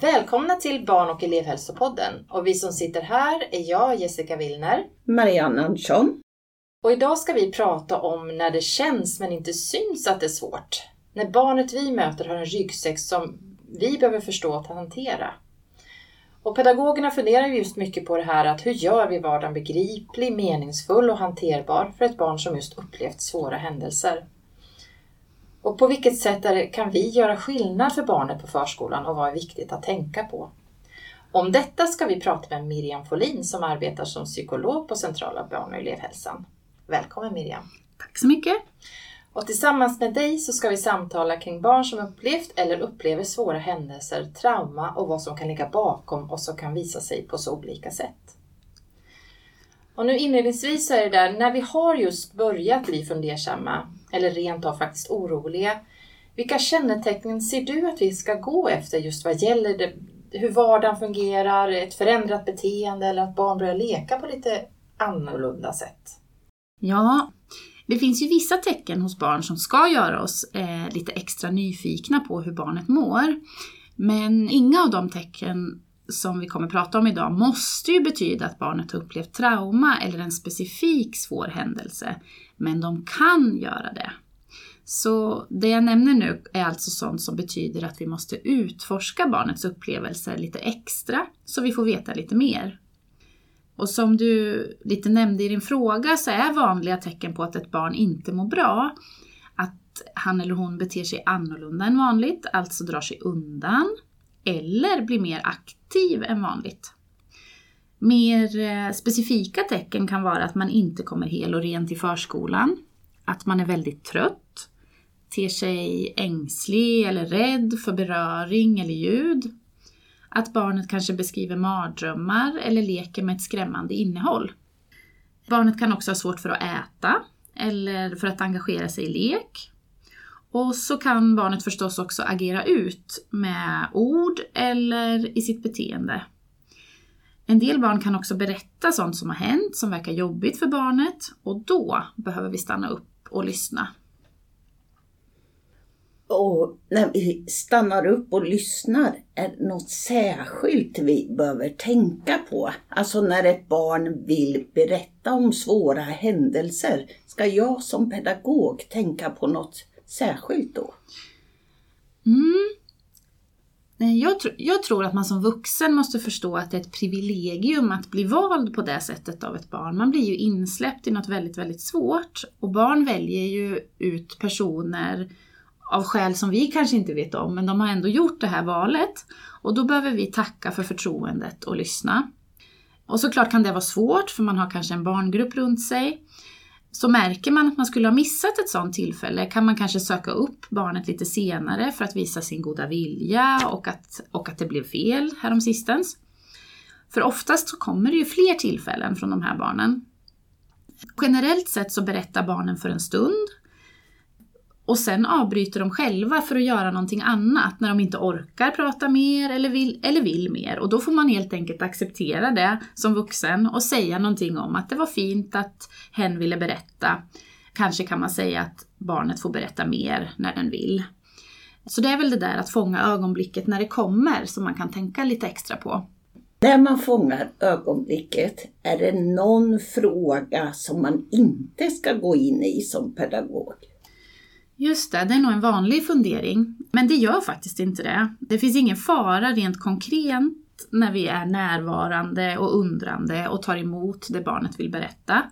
Välkomna till Barn och elevhälsopodden. Och vi som sitter här är jag, Jessica Willner. Marianne Andersson. Och idag ska vi prata om när det känns men inte syns att det är svårt. När barnet vi möter har en ryggsäck som vi behöver förstå att hantera. Och pedagogerna funderar just mycket på det här att hur gör vi vardagen begriplig, meningsfull och hanterbar för ett barn som just upplevt svåra händelser? Och på vilket sätt det, kan vi göra skillnad för barnet på förskolan och vad är viktigt att tänka på? Om detta ska vi prata med Miriam Folin som arbetar som psykolog på Centrala barn och elevhälsan. Välkommen Miriam! Tack så mycket! Och tillsammans med dig så ska vi samtala kring barn som upplevt eller upplever svåra händelser, trauma och vad som kan ligga bakom och som kan visa sig på så olika sätt. Och nu inledningsvis så är det där, när vi har just börjat bli fundersamma eller rent av faktiskt oroliga, vilka kännetecken ser du att vi ska gå efter just vad gäller det, hur vardagen fungerar, ett förändrat beteende eller att barn börjar leka på lite annorlunda sätt? Ja, det finns ju vissa tecken hos barn som ska göra oss eh, lite extra nyfikna på hur barnet mår. Men inga av de tecken som vi kommer prata om idag måste ju betyda att barnet har upplevt trauma eller en specifik svår händelse. Men de kan göra det. Så det jag nämner nu är alltså sånt som betyder att vi måste utforska barnets upplevelser lite extra så vi får veta lite mer. Och som du lite nämnde i din fråga så är vanliga tecken på att ett barn inte mår bra att han eller hon beter sig annorlunda än vanligt, alltså drar sig undan, eller blir mer aktiv än vanligt. Mer eh, specifika tecken kan vara att man inte kommer hel och ren till förskolan, att man är väldigt trött, ter sig ängslig eller rädd för beröring eller ljud, att barnet kanske beskriver mardrömmar eller leker med ett skrämmande innehåll. Barnet kan också ha svårt för att äta eller för att engagera sig i lek. Och så kan barnet förstås också agera ut med ord eller i sitt beteende. En del barn kan också berätta sånt som har hänt som verkar jobbigt för barnet och då behöver vi stanna upp och lyssna. Och när vi stannar upp och lyssnar, är det något särskilt vi behöver tänka på? Alltså när ett barn vill berätta om svåra händelser, ska jag som pedagog tänka på något särskilt då? Mm. Jag, tr jag tror att man som vuxen måste förstå att det är ett privilegium att bli vald på det sättet av ett barn. Man blir ju insläppt i något väldigt, väldigt svårt. Och barn väljer ju ut personer av skäl som vi kanske inte vet om, men de har ändå gjort det här valet. Och då behöver vi tacka för förtroendet och lyssna. Och såklart kan det vara svårt, för man har kanske en barngrupp runt sig. Så märker man att man skulle ha missat ett sådant tillfälle kan man kanske söka upp barnet lite senare för att visa sin goda vilja och att, och att det blev fel häromsistens. För oftast så kommer det ju fler tillfällen från de här barnen. Generellt sett så berättar barnen för en stund och sen avbryter de själva för att göra någonting annat när de inte orkar prata mer eller vill, eller vill mer. Och då får man helt enkelt acceptera det som vuxen och säga någonting om att det var fint att hen ville berätta. Kanske kan man säga att barnet får berätta mer när den vill. Så det är väl det där att fånga ögonblicket när det kommer som man kan tänka lite extra på. När man fångar ögonblicket, är det någon fråga som man inte ska gå in i som pedagog? Just det, det är nog en vanlig fundering. Men det gör faktiskt inte det. Det finns ingen fara rent konkret när vi är närvarande och undrande och tar emot det barnet vill berätta.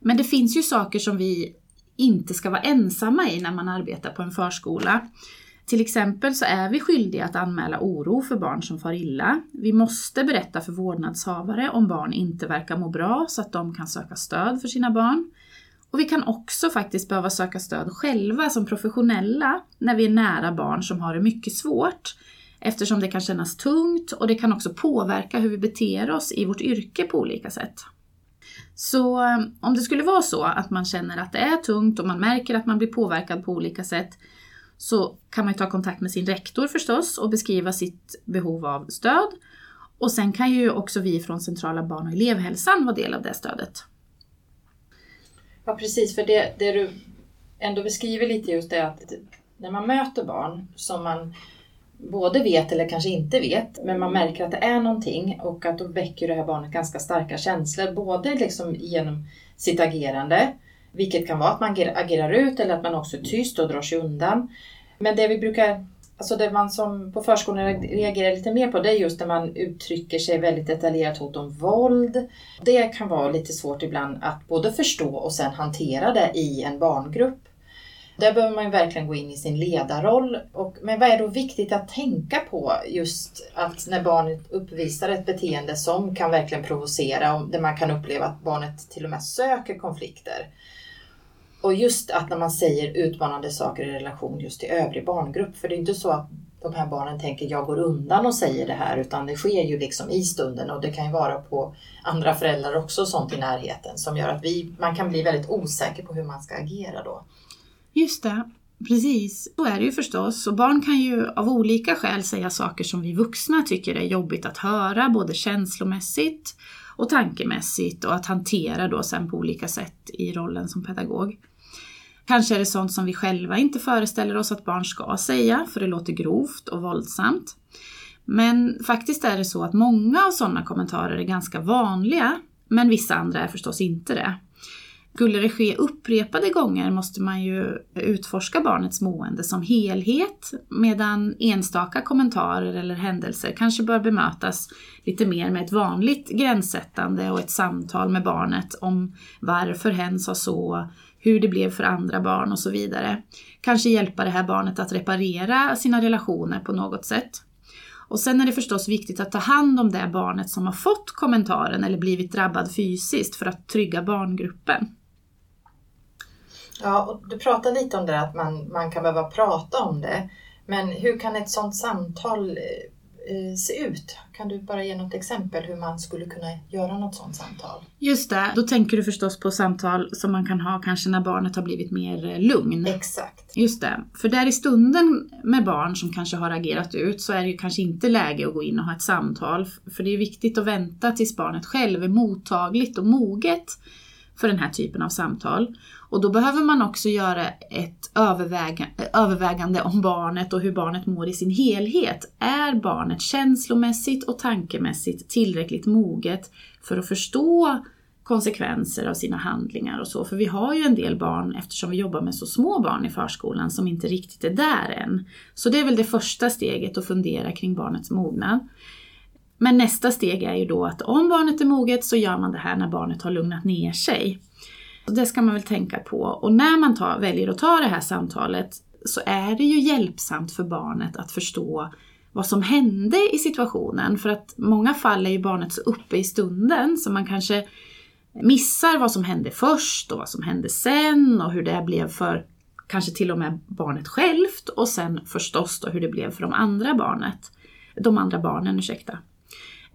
Men det finns ju saker som vi inte ska vara ensamma i när man arbetar på en förskola. Till exempel så är vi skyldiga att anmäla oro för barn som far illa. Vi måste berätta för vårdnadshavare om barn inte verkar må bra så att de kan söka stöd för sina barn. Och vi kan också faktiskt behöva söka stöd själva som professionella när vi är nära barn som har det mycket svårt. Eftersom det kan kännas tungt och det kan också påverka hur vi beter oss i vårt yrke på olika sätt. Så eh, om det skulle vara så att man känner att det är tungt och man märker att man blir påverkad på olika sätt så kan man ta kontakt med sin rektor förstås och beskriva sitt behov av stöd. Och sen kan ju också vi från Centrala barn och elevhälsan vara del av det stödet. Ja precis, för det, det du ändå beskriver lite just det att när man möter barn som man både vet eller kanske inte vet, men man märker att det är någonting och att då väcker det här barnet ganska starka känslor, både liksom genom sitt agerande, vilket kan vara att man agerar ut eller att man också är tyst och drar sig undan. Men det vi brukar Alltså det man som på förskolan reagerar lite mer på det är just när man uttrycker sig väldigt detaljerat hot om våld. Det kan vara lite svårt ibland att både förstå och sen hantera det i en barngrupp. Där behöver man verkligen gå in i sin ledarroll. Och, men vad är då viktigt att tänka på just att när barnet uppvisar ett beteende som kan verkligen provocera och där man kan uppleva att barnet till och med söker konflikter. Och just att när man säger utmanande saker i relation just till övrig barngrupp. För det är inte så att de här barnen tänker jag går undan och säger det här utan det sker ju liksom i stunden och det kan ju vara på andra föräldrar också sånt i närheten som gör att vi, man kan bli väldigt osäker på hur man ska agera då. Just det, precis. Så är det ju förstås. Och barn kan ju av olika skäl säga saker som vi vuxna tycker är jobbigt att höra, både känslomässigt och tankemässigt och att hantera då sen på olika sätt i rollen som pedagog. Kanske är det sånt som vi själva inte föreställer oss att barn ska säga, för det låter grovt och våldsamt. Men faktiskt är det så att många av sådana kommentarer är ganska vanliga, men vissa andra är förstås inte det. Skulle det ske upprepade gånger måste man ju utforska barnets mående som helhet medan enstaka kommentarer eller händelser kanske bör bemötas lite mer med ett vanligt gränssättande och ett samtal med barnet om varför hen sa så, hur det blev för andra barn och så vidare. Kanske hjälpa det här barnet att reparera sina relationer på något sätt. Och sen är det förstås viktigt att ta hand om det barnet som har fått kommentaren eller blivit drabbad fysiskt för att trygga barngruppen. Ja, och du pratade lite om det att man, man kan behöva prata om det. Men hur kan ett sådant samtal eh, se ut? Kan du bara ge något exempel hur man skulle kunna göra något sådant samtal? Just det, då tänker du förstås på samtal som man kan ha kanske när barnet har blivit mer eh, lugn. Exakt. Just det, för där i stunden med barn som kanske har agerat ut så är det ju kanske inte läge att gå in och ha ett samtal. För det är viktigt att vänta tills barnet själv är mottagligt och moget för den här typen av samtal. Och då behöver man också göra ett övervägande om barnet och hur barnet mår i sin helhet. Är barnet känslomässigt och tankemässigt tillräckligt moget för att förstå konsekvenser av sina handlingar och så. För vi har ju en del barn, eftersom vi jobbar med så små barn i förskolan, som inte riktigt är där än. Så det är väl det första steget att fundera kring barnets mognad. Men nästa steg är ju då att om barnet är moget så gör man det här när barnet har lugnat ner sig. Det ska man väl tänka på. Och när man tar, väljer att ta det här samtalet så är det ju hjälpsamt för barnet att förstå vad som hände i situationen. För att många fall är ju barnet så uppe i stunden så man kanske missar vad som hände först och vad som hände sen och hur det blev för kanske till och med barnet självt och sen förstås då hur det blev för de andra barnet. De andra barnen, ursäkta.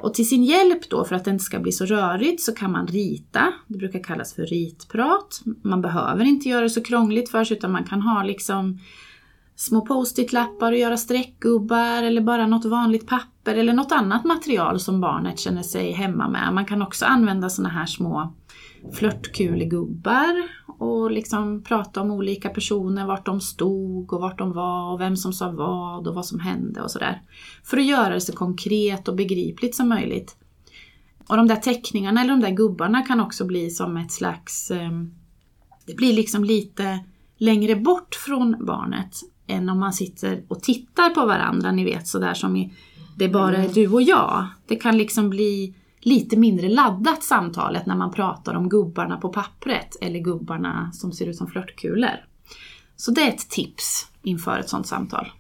Och till sin hjälp då för att det inte ska bli så rörigt så kan man rita. Det brukar kallas för ritprat. Man behöver inte göra det så krångligt för sig utan man kan ha liksom små post-it-lappar och göra streckgubbar eller bara något vanligt papper eller något annat material som barnet känner sig hemma med. Man kan också använda såna här små flörtkulegubbar och liksom prata om olika personer, vart de stod och vart de var och vem som sa vad och vad som hände och sådär. För att göra det så konkret och begripligt som möjligt. Och de där teckningarna eller de där gubbarna kan också bli som ett slags... Ehm, det blir liksom lite längre bort från barnet än om man sitter och tittar på varandra, ni vet sådär som i, det är bara mm. du och jag. Det kan liksom bli lite mindre laddat samtalet när man pratar om gubbarna på pappret eller gubbarna som ser ut som flörtkulor. Så det är ett tips inför ett sådant samtal.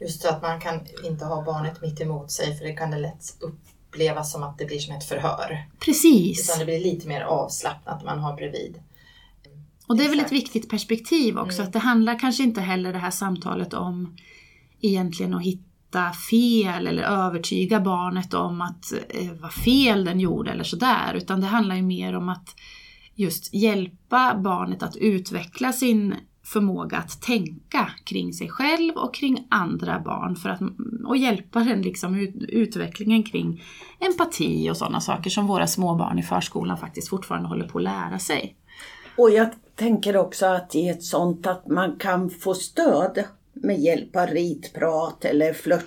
Just så att man kan inte ha barnet mitt emot sig för det kan det lätt upplevas som att det blir som ett förhör. Precis. Utan det blir lite mer avslappnat man har bredvid. Och det är väl ett viktigt perspektiv också, mm. att det handlar kanske inte heller det här samtalet om egentligen att hitta hitta fel eller övertyga barnet om att eh, vad fel den gjorde eller sådär. Utan det handlar ju mer om att just hjälpa barnet att utveckla sin förmåga att tänka kring sig själv och kring andra barn för att, och hjälpa den liksom ut, utvecklingen kring empati och sådana saker som våra små barn i förskolan faktiskt fortfarande håller på att lära sig. Och jag tänker också att i ett sånt att man kan få stöd med hjälp av ritprat eller flört,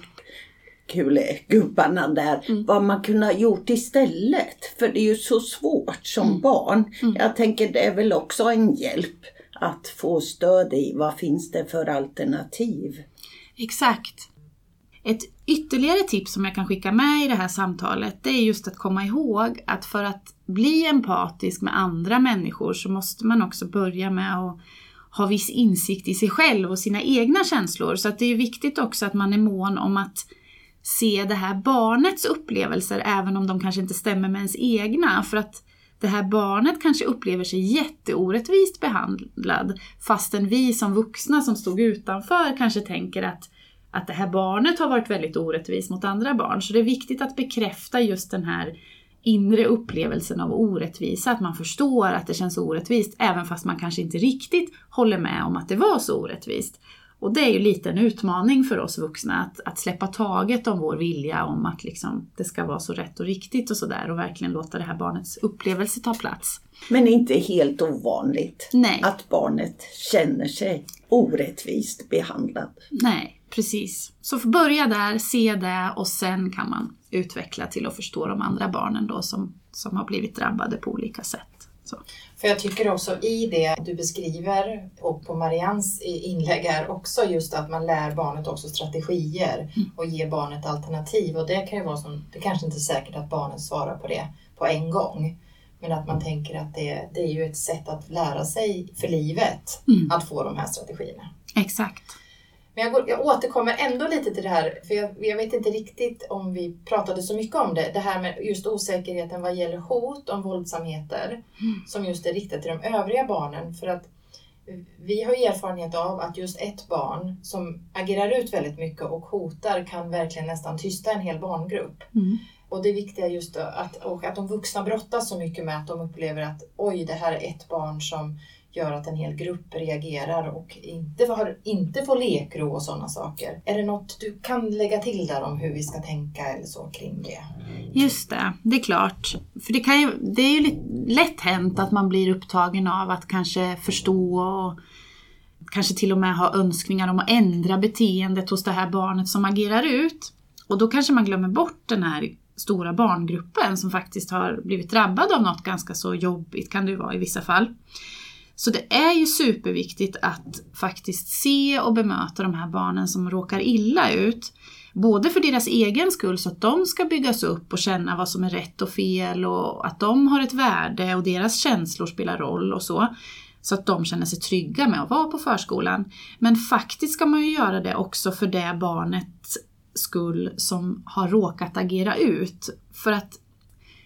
gubbarna där. Mm. Vad man kunde ha gjort istället. För det är ju så svårt som mm. barn. Mm. Jag tänker det är väl också en hjälp att få stöd i vad finns det för alternativ. Exakt. Ett ytterligare tips som jag kan skicka med i det här samtalet det är just att komma ihåg att för att bli empatisk med andra människor så måste man också börja med att ha viss insikt i sig själv och sina egna känslor. Så att det är viktigt också att man är mån om att se det här barnets upplevelser även om de kanske inte stämmer med ens egna. För att det här barnet kanske upplever sig jätteorättvist behandlad fastän vi som vuxna som stod utanför kanske tänker att, att det här barnet har varit väldigt orättvist mot andra barn. Så det är viktigt att bekräfta just den här inre upplevelsen av orättvisa, att man förstår att det känns orättvist även fast man kanske inte riktigt håller med om att det var så orättvist. Och det är ju lite en utmaning för oss vuxna att, att släppa taget om vår vilja om att liksom, det ska vara så rätt och riktigt och sådär och verkligen låta det här barnets upplevelse ta plats. Men inte helt ovanligt Nej. att barnet känner sig orättvist behandlad. Nej, precis. Så börja där, se det och sen kan man utveckla till att förstå de andra barnen då som, som har blivit drabbade på olika sätt. Så. För jag tycker också i det du beskriver och på Marians inlägg här också just att man lär barnet också strategier mm. och ger barnet alternativ och det kan ju vara som, det kanske inte är säkert att barnet svarar på det på en gång. Men att man tänker att det, det är ju ett sätt att lära sig för livet mm. att få de här strategierna. Exakt. Men jag, går, jag återkommer ändå lite till det här, för jag, jag, vet inte riktigt om vi pratade så mycket om det. Det här med just osäkerheten vad gäller hot om våldsamheter mm. som just är riktat till de övriga barnen. För att vi har erfarenhet av att just ett barn som agerar ut väldigt mycket och hotar kan verkligen nästan tysta en hel barngrupp. Mm. Och det viktiga just att, och att de vuxna brottas så mycket med att de upplever att oj, det här är ett barn som gör att en hel grupp reagerar och inte får, inte får lekro och sådana saker. Är det något du kan lägga till där om hur vi ska tänka eller så kring det? Just det, det är klart. För det, kan ju, det är ju lätt hänt att man blir upptagen av att kanske förstå och kanske till och med ha önskningar om att ändra beteendet hos det här barnet som agerar ut. Och då kanske man glömmer bort den här stora barngruppen som faktiskt har blivit drabbad av något ganska så jobbigt kan det ju vara i vissa fall. Så det är ju superviktigt att faktiskt se och bemöta de här barnen som råkar illa ut. Både för deras egen skull så att de ska byggas upp och känna vad som är rätt och fel och att de har ett värde och deras känslor spelar roll och så. Så att de känner sig trygga med att vara på förskolan. Men faktiskt ska man ju göra det också för det barnets skull som har råkat agera ut. För att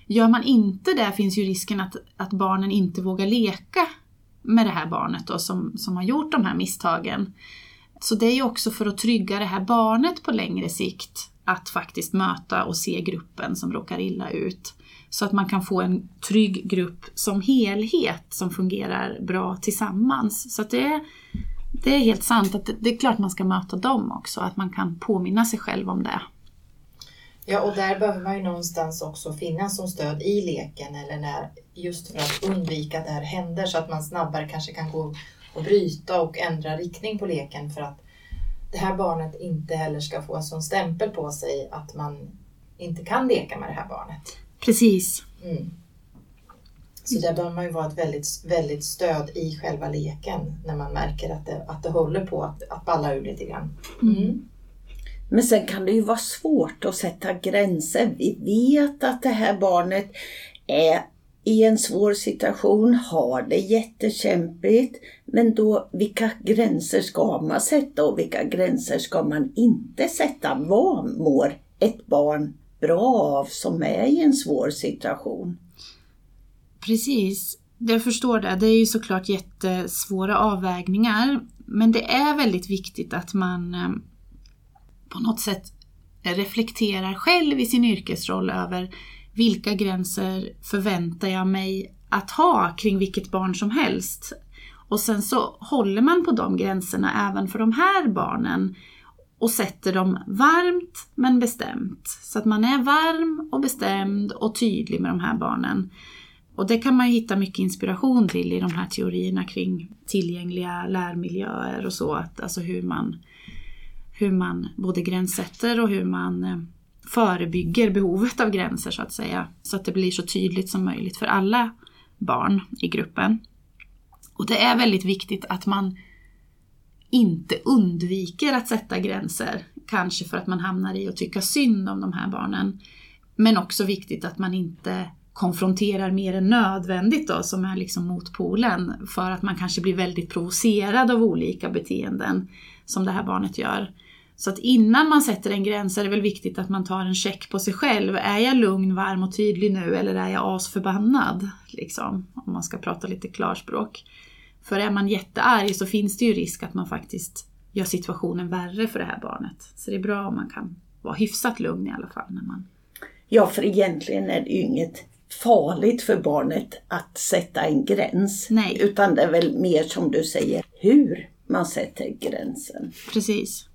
gör man inte det finns ju risken att, att barnen inte vågar leka med det här barnet då, som, som har gjort de här misstagen. Så det är ju också för att trygga det här barnet på längre sikt att faktiskt möta och se gruppen som råkar illa ut. Så att man kan få en trygg grupp som helhet som fungerar bra tillsammans. Så det är, det är helt sant att det, det är klart man ska möta dem också, att man kan påminna sig själv om det. Ja, och där behöver man ju någonstans också finnas som stöd i leken eller när, just för att undvika att det här händer så att man snabbare kanske kan gå och bryta och ändra riktning på leken för att det här barnet inte heller ska få en sån stämpel på sig att man inte kan leka med det här barnet. Precis. Mm. Så där bör man ju vara ett väldigt, väldigt stöd i själva leken när man märker att det, att det håller på att, att balla ur lite grann. Mm. Men sen kan det ju vara svårt att sätta gränser. Vi vet att det här barnet är i en svår situation, har det jättekämpigt. Men då, vilka gränser ska man sätta och vilka gränser ska man inte sätta? Vad mår ett barn bra av som är i en svår situation? Precis, jag förstår det. Det är ju såklart jättesvåra avvägningar. Men det är väldigt viktigt att man eh, på något sätt reflekterar själv i sin yrkesroll över vilka gränser förväntar jag mig att ha kring vilket barn som helst. Och sen så håller man på de gränserna även för de här barnen och sätter dem varmt men bestämt. Så att man är varm och bestämd och tydlig med de här barnen. Och det kan man ju hitta mycket inspiration till i de här teorierna kring tillgängliga lärmiljöer och så, att, alltså hur man hur man både gränssätter och hur man eh, förebygger behovet av gränser så att säga. Så att det blir så tydligt som möjligt för alla barn i gruppen. Och det är väldigt viktigt att man inte undviker att sätta gränser. Kanske för att man hamnar i att tycka synd om de här barnen. Men också viktigt att man inte konfronterar mer än nödvändigt då, som är liksom motpolen. För att man kanske blir väldigt provocerad av olika beteenden som det här barnet gör. Så att innan man sätter en gräns är det väl viktigt att man tar en check på sig själv. Är jag lugn, varm och tydlig nu eller är jag asförbannad? Liksom, om man ska prata lite klarspråk. För är man jättearg så finns det ju risk att man faktiskt gör situationen värre för det här barnet. Så det är bra om man kan vara hyfsat lugn i alla fall. När man... Ja, för egentligen är det ju inget farligt för barnet att sätta en gräns. Nej. Utan det är väl mer som du säger, hur man sätter gränsen. Precis.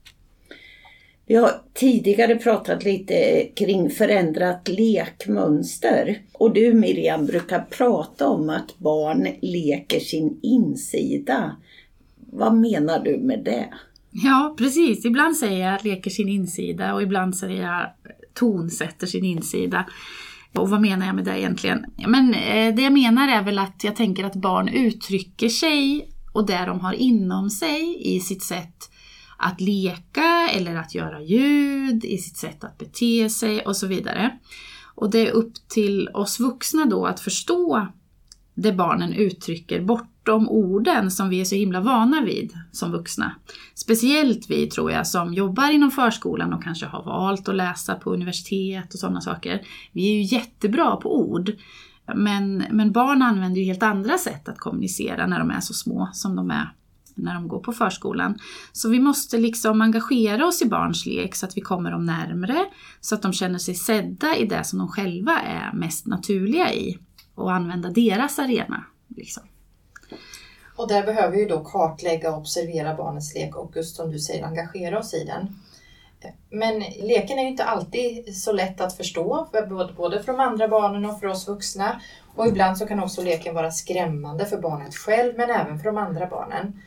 Vi har tidigare pratat lite kring förändrat lekmönster. Och du Miriam brukar prata om att barn leker sin insida. Vad menar du med det? Ja, precis. Ibland säger jag leker sin insida och ibland säger jag tonsätter sin insida. Och vad menar jag med det egentligen? Men eh, det jag menar är väl att jag tänker att barn uttrycker sig och det de har inom sig i sitt sätt att leka eller att göra ljud, i sitt sätt att bete sig och så vidare. Och det är upp till oss vuxna då att förstå det barnen uttrycker bortom orden som vi är så himla vana vid som vuxna. Speciellt vi tror jag som jobbar inom förskolan och kanske har valt att läsa på universitet och sådana saker. Vi är ju jättebra på ord. Men, men barn använder ju helt andra sätt att kommunicera när de är så små som de är när de går på förskolan. Så vi måste liksom engagera oss i barns lek så att vi kommer dem närmre, så att de känner sig sedda i det som de själva är mest naturliga i och använda deras arena. Liksom. Och där behöver vi då kartlägga och observera barnets lek och just som du säger engagera oss i den. Men leken är ju inte alltid så lätt att förstå, för både för de andra barnen och för oss vuxna. Och ibland så kan också leken vara skrämmande för barnet själv men även för de andra barnen.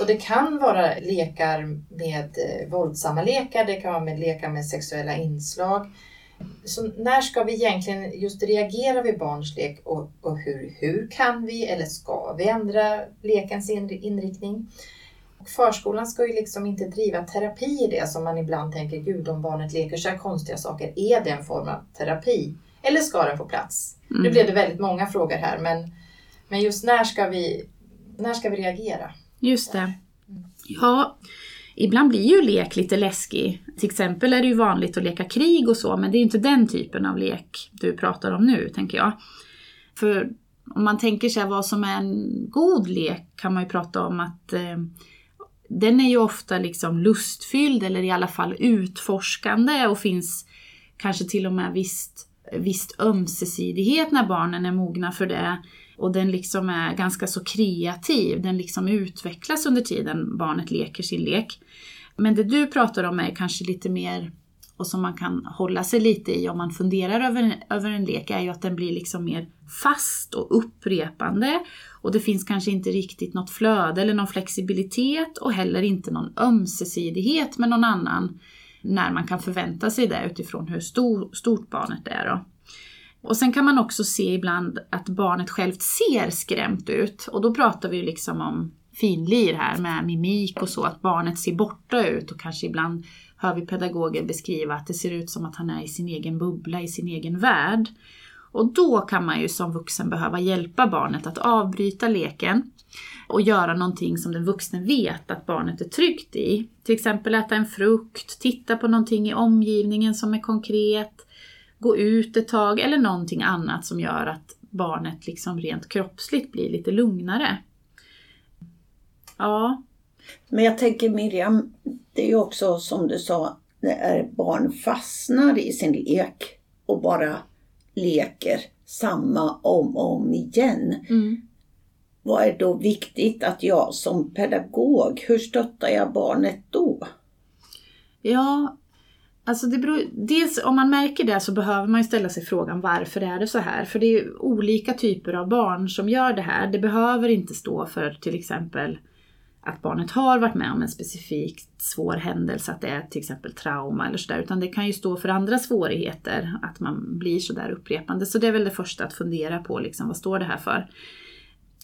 Och det kan vara lekar med eh, våldsamma lekar, det kan vara med lekar med sexuella inslag. Så när ska vi egentligen just reagera vid barns lek och, och hur, hur kan vi eller ska vi ändra lekens inriktning? förskolan ska ju liksom inte driva terapi i det som man ibland tänker, gud om barnet leker så här konstiga saker, är det en form av terapi? Eller ska den få plats? Mm. Nu blev det väldigt många frågor här men, men just när ska, vi, när ska vi reagera? Just det. Ja, ibland blir ju lek lite läskig. Till exempel är det ju vanligt att leka krig och så, men det är ju inte den typen av lek du pratar om nu, tänker jag. För om man tänker sig vad som är en god lek kan man ju prata om att eh, den är ju ofta liksom lustfylld eller i alla fall utforskande och finns kanske till och med visst, visst ömsesidighet när barnen är mogna för det. Och den liksom är ganska så kreativ, den liksom utvecklas under tiden barnet leker sin lek. Men det du pratar om är kanske lite mer, och som man kan hålla sig lite i om man funderar över, över en lek, är ju att den blir liksom mer fast och upprepande. Och det finns kanske inte riktigt något flöde eller någon flexibilitet och heller inte någon ömsesidighet med någon annan när man kan förvänta sig det utifrån hur stor, stort barnet är. Då. Och sen kan man också se ibland att barnet självt ser skrämt ut och då pratar vi ju liksom om finlir här med mimik och så, att barnet ser borta ut och kanske ibland hör vi pedagoger beskriva att det ser ut som att han är i sin egen bubbla, i sin egen värld. Och då kan man ju som vuxen behöva hjälpa barnet att avbryta leken och göra någonting som den vuxne vet att barnet är tryggt i. Till exempel äta en frukt, titta på någonting i omgivningen som är konkret, gå ut ett tag eller någonting annat som gör att barnet liksom rent kroppsligt blir lite lugnare. Ja. Men jag tänker Miriam, det är ju också som du sa, när barn fastnar i sin lek och bara leker samma om och om igen. Mm. Vad är då viktigt att jag som pedagog, hur stöttar jag barnet då? Ja, alltså det beror, dels om man märker det så behöver man ju ställa sig frågan varför är det så här? För det är olika typer av barn som gör det här. Det behöver inte stå för till exempel att barnet har varit med om en specifikt svår händelse, att det är till exempel trauma eller sådär, utan det kan ju stå för andra svårigheter, att man blir sådär upprepande. Så det är väl det första att fundera på, liksom, vad står det här för?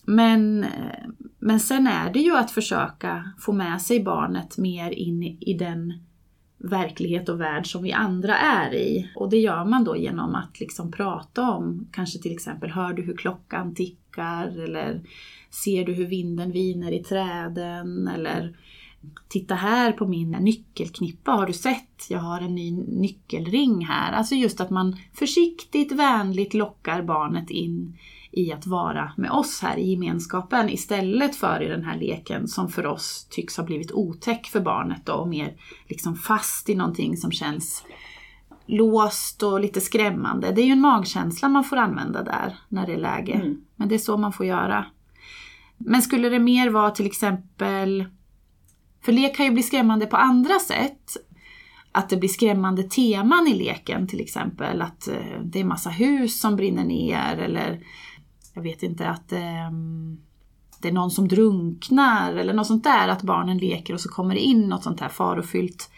Men, men sen är det ju att försöka få med sig barnet mer in i den verklighet och värld som vi andra är i. Och det gör man då genom att liksom prata om, kanske till exempel, hör du hur klockan tickar? Eller ser du hur vinden viner i träden? Eller titta här på min nyckelknippa, har du sett? Jag har en ny nyckelring här. Alltså just att man försiktigt, vänligt lockar barnet in i att vara med oss här i gemenskapen istället för i den här leken som för oss tycks ha blivit otäck för barnet då, och mer liksom fast i någonting som känns låst och lite skrämmande. Det är ju en magkänsla man får använda där när det är läge. Mm. Men det är så man får göra. Men skulle det mer vara till exempel, för lek kan ju bli skrämmande på andra sätt. Att det blir skrämmande teman i leken till exempel, att eh, det är massa hus som brinner ner eller jag vet inte, att eh, det är någon som drunknar eller något sånt där, att barnen leker och så kommer det in något sånt här farofyllt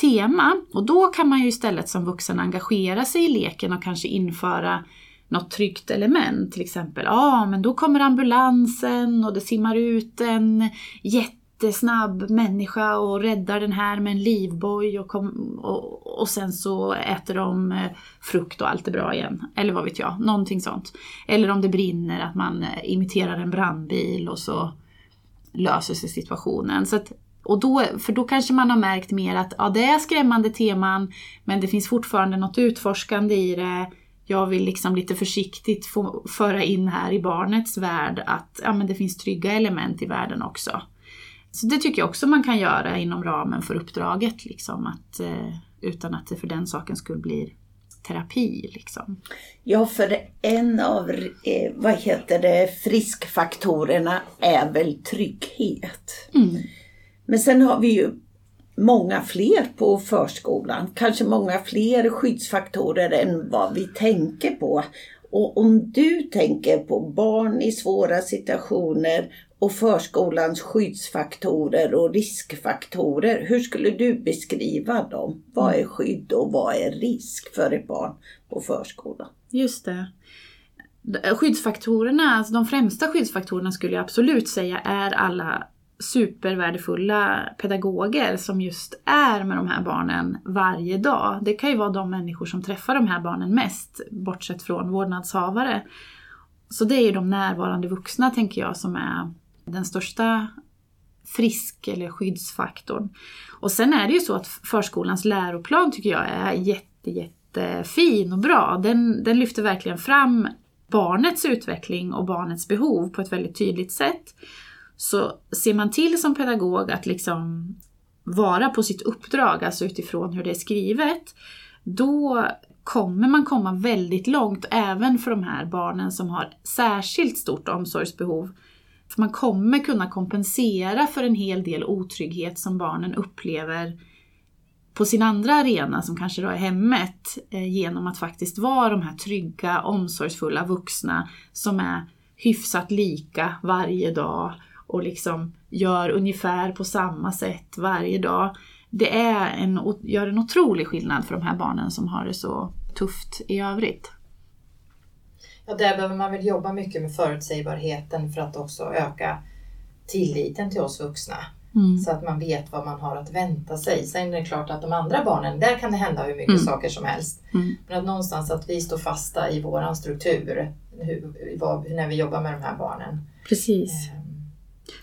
tema. Och då kan man ju istället som vuxen engagera sig i leken och kanske införa något tryggt element. Till exempel, ja ah, men då kommer ambulansen och det simmar ut en jätte jättesnabb människa och räddar den här med en livboj och, kom, och, och sen så äter de eh, frukt och allt är bra igen. Eller vad vet jag, någonting sånt. Eller om det brinner, att man eh, imiterar en brandbil och så löser sig situationen. Så att, och då, för då kanske man har märkt mer att ja, det är skrämmande teman men det finns fortfarande något utforskande i det. Jag vill liksom lite försiktigt få föra in här i barnets värld att ja, men det finns trygga element i världen också. Så det tycker jag också man kan göra inom ramen för uppdraget, liksom, att, eh, utan att det för den saken skulle bli terapi. Liksom. Ja, för en av eh, vad heter det, friskfaktorerna är väl trygghet. Mm. Men sen har vi ju många fler på förskolan. Kanske många fler skyddsfaktorer än vad vi tänker på. Och om du tänker på barn i svåra situationer och förskolans skyddsfaktorer och riskfaktorer. Hur skulle du beskriva dem? Vad är skydd och vad är risk för ett barn på förskolan? Just det. Skyddsfaktorerna, alltså de främsta skyddsfaktorerna skulle jag absolut säga är alla supervärdefulla pedagoger som just är med de här barnen varje dag. Det kan ju vara de människor som träffar de här barnen mest, bortsett från vårdnadshavare. Så det är ju de närvarande vuxna, tänker jag, som är den största frisk eller skyddsfaktorn. Och sen är det ju så att förskolans läroplan tycker jag är jätte, jättefin och bra. Den, den lyfter verkligen fram barnets utveckling och barnets behov på ett väldigt tydligt sätt. Så ser man till som pedagog att liksom vara på sitt uppdrag, alltså utifrån hur det är skrivet, då kommer man komma väldigt långt även för de här barnen som har särskilt stort omsorgsbehov för man kommer kunna kompensera för en hel del otrygghet som barnen upplever på sin andra arena, som kanske då är hemmet, eh, genom att faktiskt vara de här trygga, omsorgsfulla vuxna som är hyfsat lika varje dag och liksom gör ungefär på samma sätt varje dag. Det är en, gör en otrolig skillnad för de här barnen som har det så tufft i övrigt. Ja, där behöver man väl jobba mycket med förutsägbarheten för att också öka tilliten till oss vuxna. Mm. Så att man vet vad man har att vänta sig. Sen är det klart att de andra barnen, där kan det hända hur mycket mm. saker som helst. Mm. Men att någonstans att vi står fasta i våran struktur hur, vad, när vi jobbar med de här barnen. Precis. Um.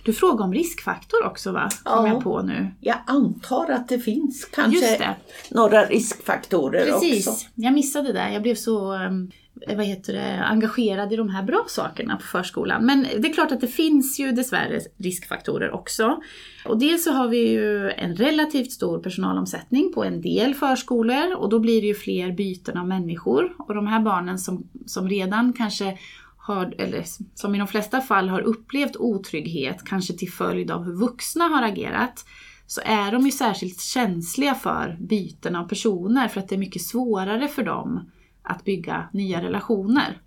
Du frågade om riskfaktor också va? Kom ja, jag på nu. Jag antar att det finns kanske några riskfaktorer Precis. också. Jag missade det. Jag blev så um, Eh, vad heter det, engagerad i de här bra sakerna på förskolan. Men det är klart att det finns ju dessvärre riskfaktorer också. Och dels så har vi ju en relativt stor personalomsättning på en del förskolor och då blir det ju fler byten av människor. Och de här barnen som, som redan kanske har, eller som i de flesta fall har upplevt otrygghet, kanske till följd av hur vuxna har agerat, så är de ju särskilt känsliga för byten av personer för att det är mycket svårare för dem att bygga nya relationer.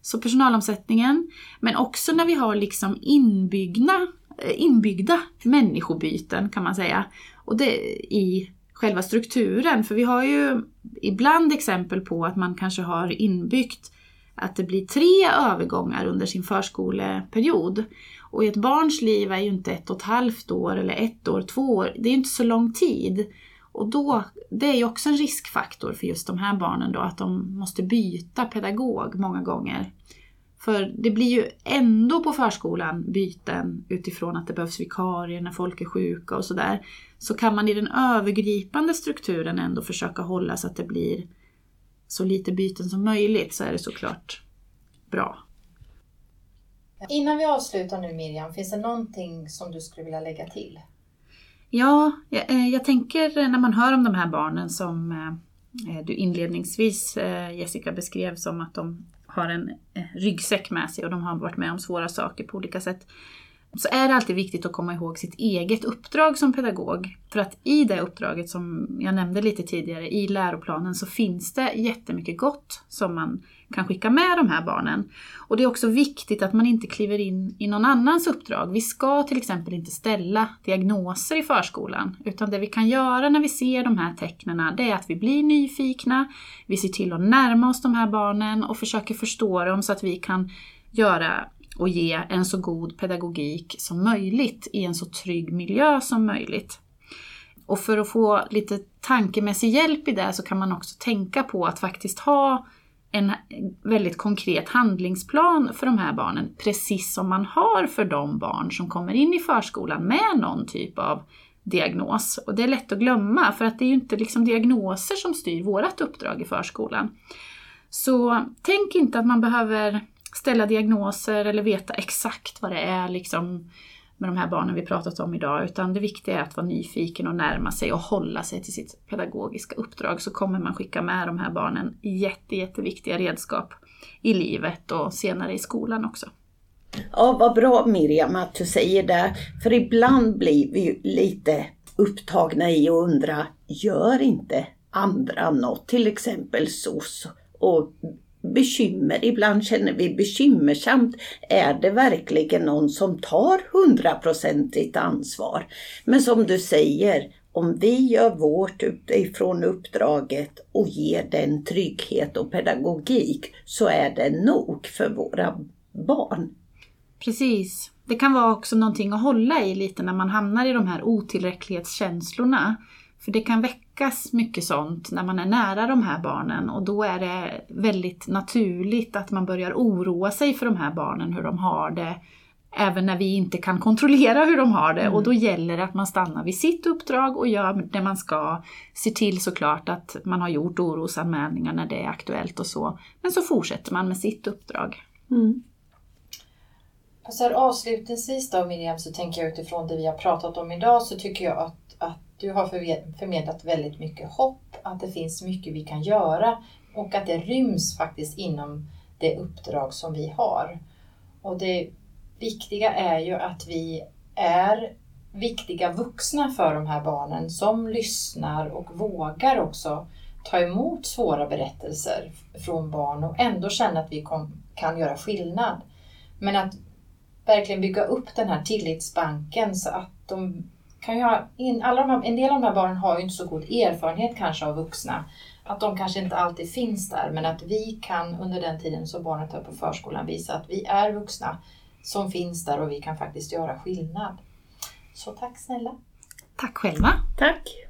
Så personalomsättningen, men också när vi har liksom inbyggna eh, inbyggda människobyten kan man säga. Och det i själva strukturen, för vi har ju ibland exempel på att man kanske har inbyggt att det blir tre övergångar under sin förskoleperiod. Och i ett barns liv är ju inte ett och ett halvt år eller ett år, två år, det är ju inte så lång tid. Och då, det är ju också en riskfaktor för just de här barnen då, att de måste byta pedagog många gånger. För det blir ju ändå på förskolan byten utifrån att det behövs vikarier när folk är sjuka och sådär. Så kan man i den övergripande strukturen ändå försöka hålla så att det blir så lite byten som möjligt så är det såklart bra. Innan vi avslutar nu Miriam, finns det någonting som du skulle vilja lägga till? Ja, jag, eh, jag tänker när man hör om de här barnen som eh, eh, du inledningsvis Jessica beskrev som att de har en ryggsäck med sig och de har varit med om svåra saker på olika sätt så är det alltid viktigt att komma ihåg sitt eget uppdrag som pedagog. För att i det uppdraget som jag nämnde lite tidigare, i läroplanen, så finns det jättemycket gott som man kan skicka med de här barnen. Och det är också viktigt att man inte kliver in i någon annans uppdrag. Vi ska till exempel inte ställa diagnoser i förskolan, utan det vi kan göra när vi ser de här tecknen, det är att vi blir nyfikna, vi ser till att närma oss de här barnen och försöker förstå dem så att vi kan göra och ge en så god pedagogik som möjligt i en så trygg miljö som möjligt. Och för att få lite tankemässig hjälp i det så kan man också tänka på att faktiskt ha en väldigt konkret handlingsplan för de här barnen, precis som man har för de barn som kommer in i förskolan med någon typ av diagnos. Och det är lätt att glömma, för att det är ju inte liksom diagnoser som styr vårt uppdrag i förskolan. Så tänk inte att man behöver ställa diagnoser eller veta exakt vad det är liksom, med de här barnen vi pratat om idag, utan det viktiga är att vara nyfiken och närma sig och hålla sig till sitt pedagogiska uppdrag, så kommer man skicka med de här barnen jätte, jätteviktiga redskap i livet och senare i skolan också. Ja, vad bra Miriam att du säger det, för ibland blir vi lite upptagna i att undra, gör inte andra något, till exempel SOS och bekymmer. Ibland känner vi bekymmersamt. Är det verkligen någon som tar hundraprocentigt ansvar? Men som du säger, om vi gör vårt utifrån uppdraget och ger den trygghet och pedagogik så är det nog för våra barn. Precis. Det kan vara också någonting att hålla i lite när man hamnar i de här otillräcklighetskänslorna. För det kan väcka väckas mycket sånt när man är nära de här barnen och då är det väldigt naturligt att man börjar oroa sig för de här barnen, hur de har det. Även när vi inte kan kontrollera hur de har det mm. och då gäller det att man stannar vid sitt uppdrag och gör det man ska. Se till såklart att man har gjort orosanmälningar när det är aktuellt och så. Men så fortsätter man med sitt uppdrag. Mm. Så här, avslutningsvis då Miriam, så tänker jag utifrån det vi har pratat om idag så tycker jag att, att du har förmedlat väldigt mycket hopp, att det finns mycket vi kan göra och att det ryms faktiskt inom det uppdrag som vi har. Och det viktiga är ju att vi är viktiga vuxna för de här barnen som lyssnar och vågar också ta emot svåra berättelser från barn och ändå känna att vi kan göra skillnad. Men att verkligen bygga upp den här tillitsbanken så att de kan ju ha, in, alla de här, en del av de här barnen har ju inte så god erfarenhet kanske av vuxna. Att de kanske inte alltid finns där men att vi kan under den tiden som barnet är på förskolan visa att vi är vuxna som finns där och vi kan faktiskt göra skillnad. Så tack snälla! Tack själva! Tack!